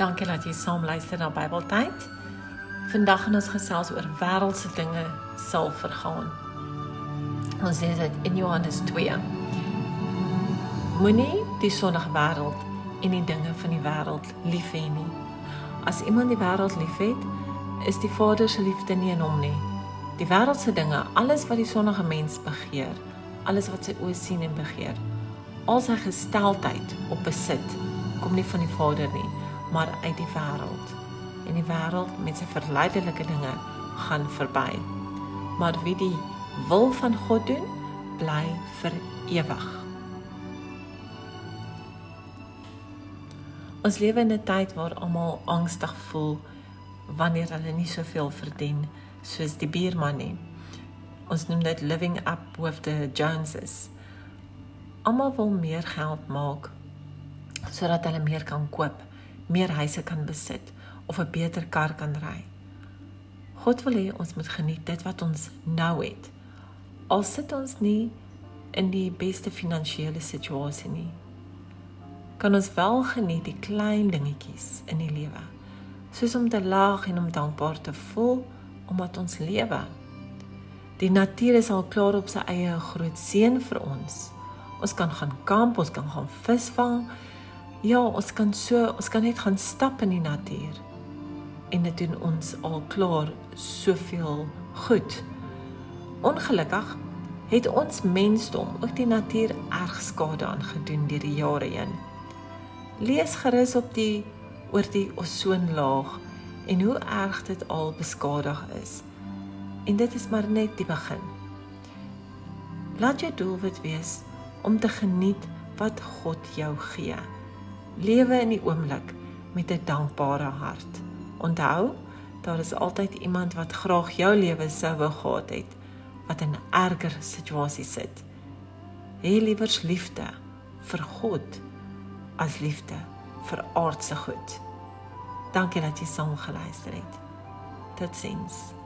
Dankie dat jy saam luister na Bybeltyd. Vandag gaan ons gesels oor wêreldse dinge sal vergaan. Ons sê dit in Johannes 2. Moenie die sondige wêreld en die dinge van die wêreld lief hê nie. As iemand die wêreld liefhet, is die Vader se liefde nie in hom nie. Die wêreldse dinge, alles wat die sondige mens begeer, alles wat sy oë sien en begeer, al sy gesteldheid op besit, kom nie van die Vader nie maar uit die wêreld. En die wêreld met sy verleidelike dinge gaan verby. Maar wie die wil van God doen, bly vir ewig. Ons lewe in 'n tyd waar almal angstig voel wanneer hulle nie soveel verdien soos die buurman nie. Ons noem dit living up with the Joneses. Almal wil meer geld maak sodat hulle meer kan koop meer huise kan besit of 'n beter kar kan ry. God wil hê ons moet geniet dit wat ons nou het. Al sit ons nie in die beste finansiële situasie nie, kan ons wel geniet die klein dingetjies in die lewe. Soos om te lag en om dankbaar te voel omdat ons lewe. Die natuur is al klaar op sy eie groot seën vir ons. Ons kan gaan kamp, ons kan gaan visvang, Ja, ons kan so, ons kan net gaan stap in die natuur. En dit doen ons al klaar soveel goed. Ongelukkig het ons mensdom ook die natuur erg skade aangedoen deur die jare heen. Lees gerus op die oor die ozonlaag en hoe erg dit al beskadig is. En dit is maar net die begin. Laat jou doelwit wees om te geniet wat God jou gee. Lewe in die oomblik met 'n dankbare hart. Onthou, daar is altyd iemand wat graag jou lewe sou wou gehad het wat in 'n erger situasie sit. Hê liewer liefde vir God as liefde vir aardse goed. Dankie dat jy saam geluister het. Totsiens.